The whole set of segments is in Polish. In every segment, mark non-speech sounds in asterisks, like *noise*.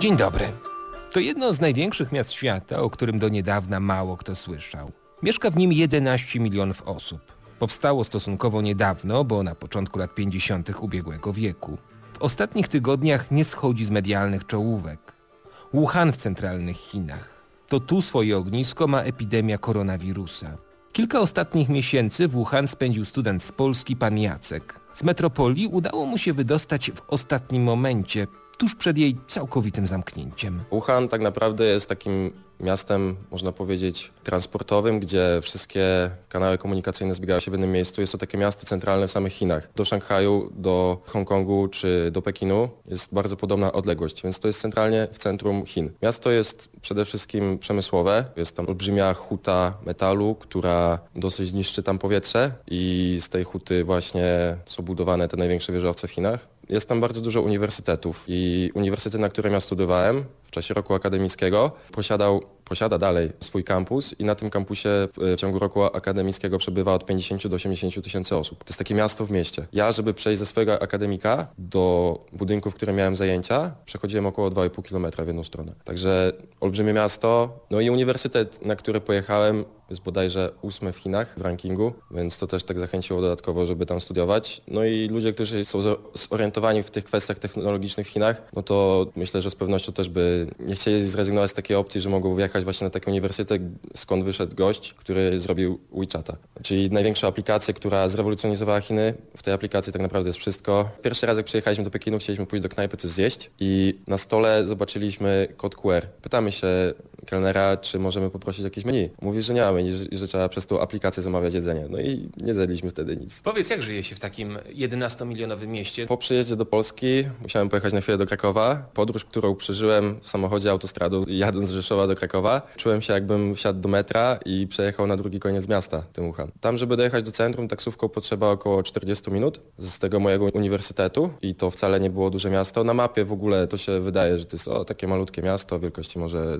Dzień dobry. To jedno z największych miast świata, o którym do niedawna mało kto słyszał. Mieszka w nim 11 milionów osób. Powstało stosunkowo niedawno, bo na początku lat 50. ubiegłego wieku. W ostatnich tygodniach nie schodzi z medialnych czołówek. Wuhan w centralnych Chinach. To tu swoje ognisko ma epidemia koronawirusa. Kilka ostatnich miesięcy w Wuhan spędził student z Polski pan Jacek. Z metropolii udało mu się wydostać w ostatnim momencie, tuż przed jej całkowitym zamknięciem. Wuhan tak naprawdę jest takim miastem, można powiedzieć, transportowym, gdzie wszystkie kanały komunikacyjne zbiegają się w jednym miejscu. Jest to takie miasto centralne w samych Chinach. Do Szanghaju, do Hongkongu czy do Pekinu jest bardzo podobna odległość, więc to jest centralnie w centrum Chin. Miasto jest przede wszystkim przemysłowe. Jest tam olbrzymia huta metalu, która dosyć niszczy tam powietrze i z tej huty właśnie są budowane te największe wieżowce w Chinach. Jest tam bardzo dużo uniwersytetów i uniwersytet, na którym ja studiowałem w czasie roku akademickiego, posiadał, posiada dalej swój kampus i na tym kampusie w ciągu roku akademickiego przebywa od 50 do 80 tysięcy osób. To jest takie miasto w mieście. Ja, żeby przejść ze swojego akademika do budynku, w którym miałem zajęcia, przechodziłem około 2,5 km w jedną stronę. Także olbrzymie miasto. No i uniwersytet, na który pojechałem, jest bodajże ósmy w Chinach w rankingu, więc to też tak zachęciło dodatkowo, żeby tam studiować. No i ludzie, którzy są zorientowani w tych kwestiach technologicznych w Chinach, no to myślę, że z pewnością też by nie chcieli zrezygnować z takiej opcji, że mogą wjechać właśnie na taki uniwersytet, skąd wyszedł gość, który zrobił WeChata. Czyli największa aplikacja, która zrewolucjonizowała Chiny. W tej aplikacji tak naprawdę jest wszystko. Pierwszy raz jak przyjechaliśmy do Pekinu, chcieliśmy pójść do knajpy coś zjeść i na stole zobaczyliśmy kod QR. Pytamy się kelnera, czy możemy poprosić jakieś menu. Mówi, że nie mamy i że trzeba przez tą aplikację zamawiać jedzenie. No i nie zjedliśmy wtedy nic. Powiedz, jak żyje się w takim 11-milionowym mieście? Po przyjeździe do Polski musiałem pojechać na chwilę do Krakowa. Podróż, którą przeżyłem w samochodzie autostradą *laughs* jadąc z Rzeszowa do Krakowa, czułem się jakbym wsiadł do metra i przejechał na drugi koniec miasta, tym Wuhan. Tam, żeby dojechać do centrum, taksówką potrzeba około 40 minut z tego mojego uniwersytetu i to wcale nie było duże miasto. Na mapie w ogóle to się wydaje, że to jest o, takie malutkie miasto, wielkości może,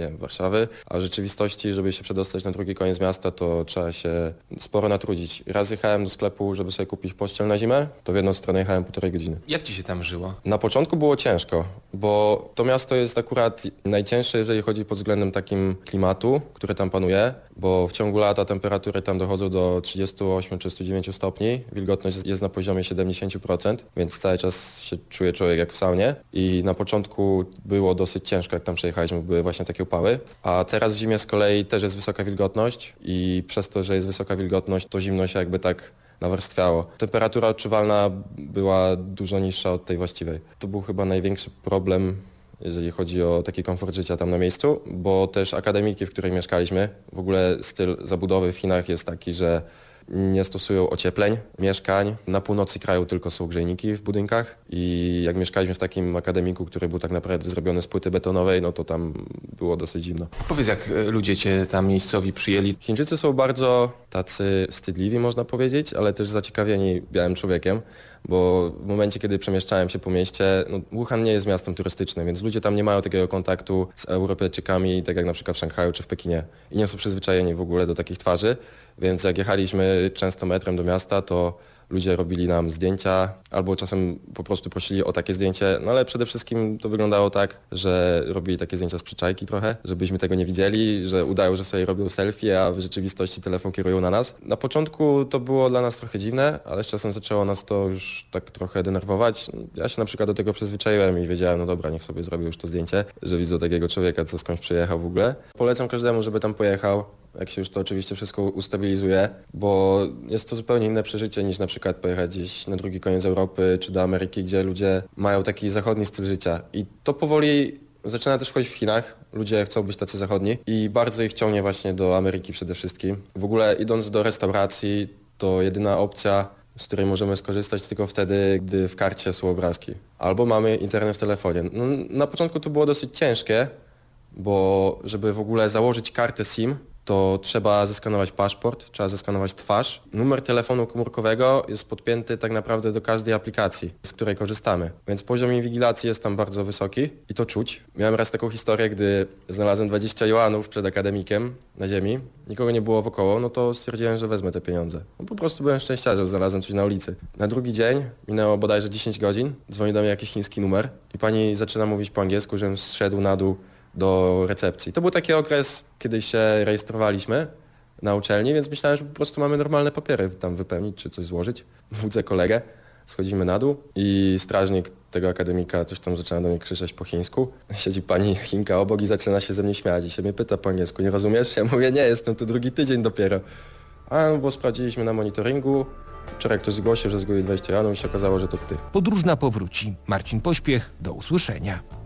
nie wiem, Warszawy, a w rzeczywistości, żeby się przedostać na drugi koniec miasta, to trzeba się sporo natrudzić. Raz jechałem do sklepu, żeby sobie kupić pościel na zimę, to w jedną stronę jechałem półtorej godziny. Jak ci się tam żyło? Na początku było ciężko, bo to miasto jest akurat najcięższe, jeżeli chodzi pod względem takim klimatu, który tam panuje, bo w ciągu lata temperatury tam dochodzą do 38-39 stopni, wilgotność jest na poziomie 70%, więc cały czas się czuje człowiek jak w saunie i na początku było dosyć ciężko, jak tam przejechaliśmy, były właśnie takie upały, a teraz w zimie z kolei też jest wysoka wilgotność i przez to, że jest wysoka wilgotność, to zimno się jakby tak nawarstwiało. Temperatura odczuwalna była dużo niższa od tej właściwej. To był chyba największy problem jeżeli chodzi o taki komfort życia tam na miejscu, bo też akademiki, w której mieszkaliśmy, w ogóle styl zabudowy w Chinach jest taki, że nie stosują ociepleń mieszkań. Na północy kraju tylko są grzejniki w budynkach i jak mieszkaliśmy w takim akademiku, który był tak naprawdę zrobiony z płyty betonowej, no to tam było dosyć zimno. Powiedz, jak e, ludzie cię tam miejscowi przyjęli. Chińczycy są bardzo tacy wstydliwi, można powiedzieć, ale też zaciekawieni białym człowiekiem bo w momencie, kiedy przemieszczałem się po mieście, no, Wuhan nie jest miastem turystycznym, więc ludzie tam nie mają takiego kontaktu z Europejczykami, tak jak na przykład w Szanghaju czy w Pekinie i nie są przyzwyczajeni w ogóle do takich twarzy, więc jak jechaliśmy często metrem do miasta, to ludzie robili nam zdjęcia albo czasem po prostu prosili o takie zdjęcie, no ale przede wszystkim to wyglądało tak, że robili takie zdjęcia z przyczajki trochę, żebyśmy tego nie widzieli, że udają, że sobie robią selfie, a w rzeczywistości telefon kierują na nas. Na początku to było dla nas trochę dziwne, ale z czasem zaczęło nas to już tak trochę denerwować. Ja się na przykład do tego przyzwyczaiłem i wiedziałem, no dobra, niech sobie zrobię już to zdjęcie, że widzę takiego człowieka, co skądś przyjechał w ogóle. Polecam każdemu, żeby tam pojechał jak się już to oczywiście wszystko ustabilizuje, bo jest to zupełnie inne przeżycie niż na przykład pojechać gdzieś na drugi koniec Europy czy do Ameryki, gdzie ludzie mają taki zachodni styl życia. I to powoli zaczyna też wchodzić w Chinach. Ludzie chcą być tacy zachodni i bardzo ich ciągnie właśnie do Ameryki przede wszystkim. W ogóle idąc do restauracji, to jedyna opcja, z której możemy skorzystać tylko wtedy, gdy w karcie są obrazki. Albo mamy internet w telefonie. No, na początku to było dosyć ciężkie, bo żeby w ogóle założyć kartę SIM, to trzeba zeskanować paszport, trzeba zeskanować twarz. Numer telefonu komórkowego jest podpięty tak naprawdę do każdej aplikacji, z której korzystamy. Więc poziom inwigilacji jest tam bardzo wysoki i to czuć. Miałem raz taką historię, gdy znalazłem 20 joanów przed akademikiem na ziemi, nikogo nie było wokoło, no to stwierdziłem, że wezmę te pieniądze. No po prostu byłem szczęściarzem, znalazłem coś na ulicy. Na drugi dzień, minęło bodajże 10 godzin, dzwoni do mnie jakiś chiński numer i pani zaczyna mówić po angielsku, żebym zszedł na dół do recepcji. To był taki okres, kiedy się rejestrowaliśmy na uczelni, więc myślałem, że po prostu mamy normalne papiery tam wypełnić czy coś złożyć. *laughs* Budzę kolegę, schodzimy na dół i strażnik tego akademika coś tam zaczyna do mnie krzyczeć po chińsku. *laughs* Siedzi pani Chinka obok i zaczyna się ze mnie śmiać i się mnie pyta po angielsku, nie rozumiesz? Ja mówię, nie, jestem tu drugi tydzień dopiero. A, no bo sprawdziliśmy na monitoringu, wczoraj ktoś zgłosił, że zgubił 20 ranów i się okazało, że to ty. Podróżna powróci. Marcin Pośpiech, do usłyszenia.